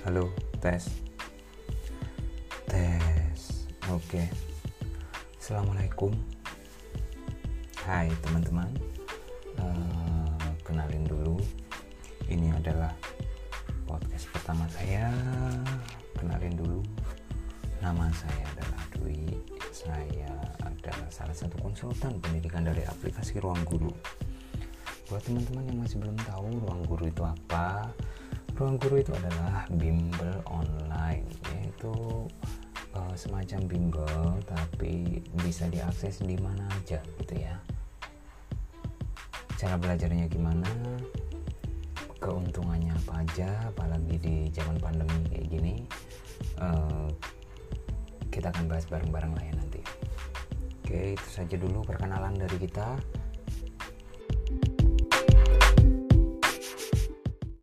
Halo, tes. Tes. Oke. Assalamualaikum. Hai teman-teman. Eh, kenalin dulu. Ini adalah podcast pertama saya. Kenalin dulu. Nama saya adalah Dwi. Saya adalah salah satu konsultan pendidikan dari aplikasi Ruang Guru. Buat teman-teman yang masih belum tahu Ruang Guru itu apa, Ruang Guru itu adalah bimbel online, yaitu uh, semacam bimbel tapi bisa diakses di mana aja gitu ya. Cara belajarnya gimana? Keuntungannya apa aja, apalagi di zaman pandemi kayak gini. Uh, kita akan bahas bareng-bareng lah ya nanti. Oke, itu saja dulu perkenalan dari kita.